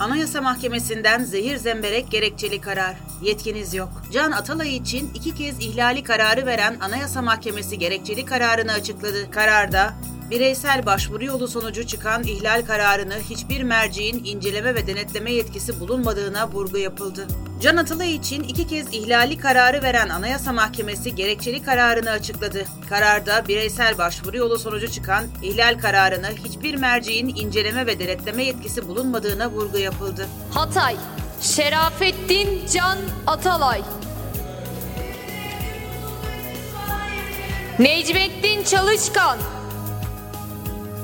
Anayasa Mahkemesi'nden zehir zemberek gerekçeli karar. Yetkiniz yok. Can Atalay için iki kez ihlali kararı veren Anayasa Mahkemesi gerekçeli kararını açıkladı. Kararda bireysel başvuru yolu sonucu çıkan ihlal kararını hiçbir merciğin inceleme ve denetleme yetkisi bulunmadığına vurgu yapıldı. Can Atalay için iki kez ihlali kararı veren Anayasa Mahkemesi gerekçeli kararını açıkladı. Kararda bireysel başvuru yolu sonucu çıkan ihlal kararını hiçbir merciğin inceleme ve denetleme yetkisi bulunmadığına vurgu yapıldı. Hatay, Şerafettin Can Atalay. Necmettin Çalışkan,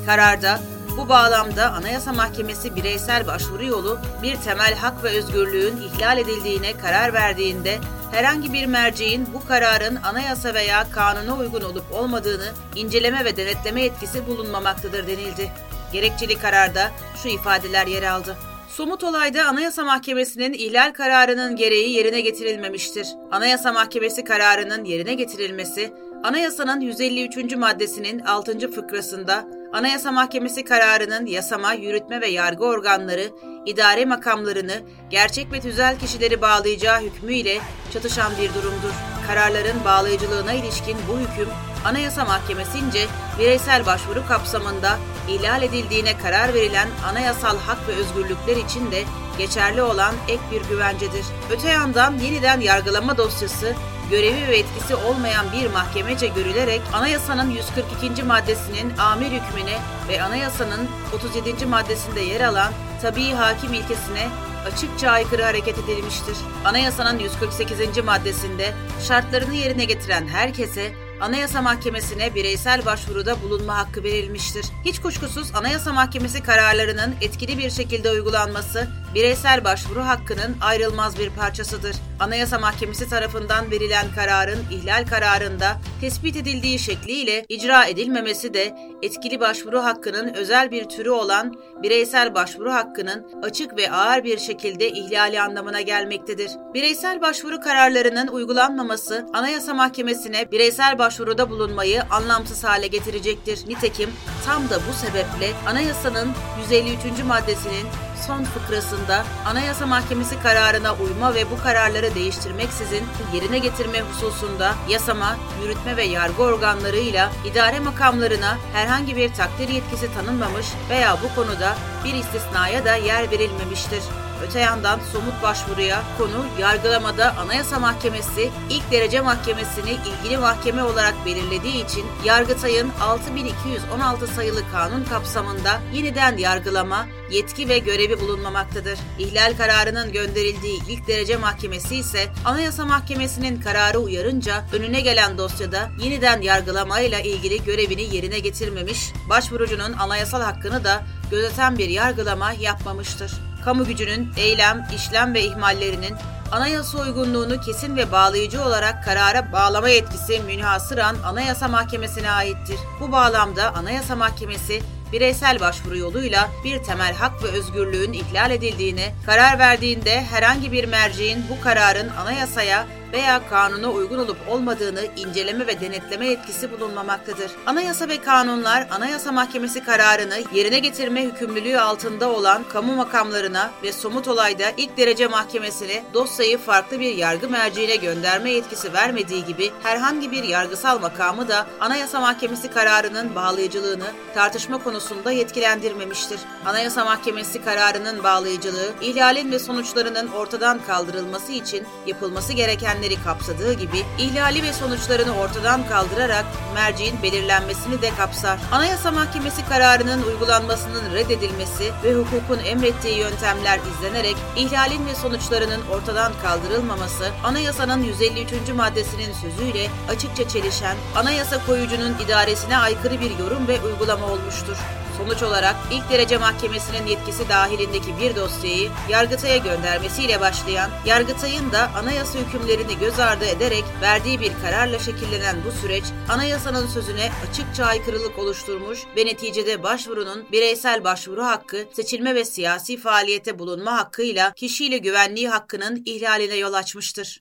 Kararda bu bağlamda Anayasa Mahkemesi bireysel başvuru yolu bir temel hak ve özgürlüğün ihlal edildiğine karar verdiğinde herhangi bir merceğin bu kararın anayasa veya kanuna uygun olup olmadığını inceleme ve denetleme yetkisi bulunmamaktadır denildi. Gerekçeli kararda şu ifadeler yer aldı. Somut olayda Anayasa Mahkemesi'nin ihlal kararının gereği yerine getirilmemiştir. Anayasa Mahkemesi kararının yerine getirilmesi, Anayasanın 153. maddesinin 6. fıkrasında Anayasa Mahkemesi kararının yasama, yürütme ve yargı organları, idare makamlarını, gerçek ve tüzel kişileri bağlayacağı hükmüyle çatışan bir durumdur. Kararların bağlayıcılığına ilişkin bu hüküm, Anayasa Mahkemesi'nce bireysel başvuru kapsamında ihlal edildiğine karar verilen anayasal hak ve özgürlükler için de geçerli olan ek bir güvencedir. Öte yandan yeniden yargılama dosyası görevi ve etkisi olmayan bir mahkemece görülerek anayasanın 142. maddesinin amir hükmüne ve anayasanın 37. maddesinde yer alan tabii hakim ilkesine açıkça aykırı hareket edilmiştir. Anayasanın 148. maddesinde şartlarını yerine getiren herkese Anayasa Mahkemesi'ne bireysel başvuruda bulunma hakkı verilmiştir. Hiç kuşkusuz Anayasa Mahkemesi kararlarının etkili bir şekilde uygulanması bireysel başvuru hakkının ayrılmaz bir parçasıdır. Anayasa Mahkemesi tarafından verilen kararın ihlal kararında tespit edildiği şekliyle icra edilmemesi de etkili başvuru hakkının özel bir türü olan bireysel başvuru hakkının açık ve ağır bir şekilde ihlali anlamına gelmektedir. Bireysel başvuru kararlarının uygulanmaması Anayasa Mahkemesi'ne bireysel başvuruda bulunmayı anlamsız hale getirecektir. Nitekim tam da bu sebeple anayasanın 153. maddesinin son fıkrasında Anayasa Mahkemesi kararına uyma ve bu kararları değiştirmeksizin yerine getirme hususunda yasama, yürütme ve yargı organlarıyla idare makamlarına herhangi bir takdir yetkisi tanınmamış veya bu konuda bir istisnaya da yer verilmemiştir. Öte yandan somut başvuruya konu yargılamada Anayasa Mahkemesi ilk derece mahkemesini ilgili mahkeme olarak belirlediği için Yargıtay'ın 6216 sayılı kanun kapsamında yeniden yargılama, yetki ve görevi bulunmamaktadır. İhlal kararının gönderildiği ilk derece mahkemesi ise Anayasa Mahkemesi'nin kararı uyarınca önüne gelen dosyada yeniden yargılamayla ilgili görevini yerine getirmemiş, başvurucunun anayasal hakkını da gözeten bir yargılama yapmamıştır kamu gücünün eylem, işlem ve ihmallerinin anayasa uygunluğunu kesin ve bağlayıcı olarak karara bağlama yetkisi münhasıran Anayasa Mahkemesi'ne aittir. Bu bağlamda Anayasa Mahkemesi bireysel başvuru yoluyla bir temel hak ve özgürlüğün ihlal edildiğine karar verdiğinde herhangi bir merciğin bu kararın anayasaya veya kanuna uygun olup olmadığını inceleme ve denetleme yetkisi bulunmamaktadır. Anayasa ve kanunlar Anayasa Mahkemesi kararını yerine getirme hükümlülüğü altında olan kamu makamlarına ve somut olayda ilk derece mahkemesine dosyayı farklı bir yargı merciğine gönderme yetkisi vermediği gibi herhangi bir yargısal makamı da Anayasa Mahkemesi kararının bağlayıcılığını tartışma konusunda yetkilendirmemiştir. Anayasa Mahkemesi kararının bağlayıcılığı, ihlalin ve sonuçlarının ortadan kaldırılması için yapılması gerekenleri kapsadığı gibi ihlali ve sonuçlarını ortadan kaldırarak merciğin belirlenmesini de kapsar. Anayasa Mahkemesi kararının uygulanmasının reddedilmesi ve hukukun emrettiği yöntemler izlenerek ihlalin ve sonuçlarının ortadan kaldırılmaması anayasanın 153. maddesinin sözüyle açıkça çelişen, anayasa koyucunun idaresine aykırı bir yorum ve uygulama olmuştur. Sonuç olarak ilk derece mahkemesinin yetkisi dahilindeki bir dosyayı Yargıtay'a göndermesiyle başlayan, Yargıtay'ın da anayasa hükümlerini göz ardı ederek verdiği bir kararla şekillenen bu süreç, anayasanın sözüne açıkça aykırılık oluşturmuş ve neticede başvurunun bireysel başvuru hakkı, seçilme ve siyasi faaliyete bulunma hakkıyla kişiyle güvenliği hakkının ihlaline yol açmıştır.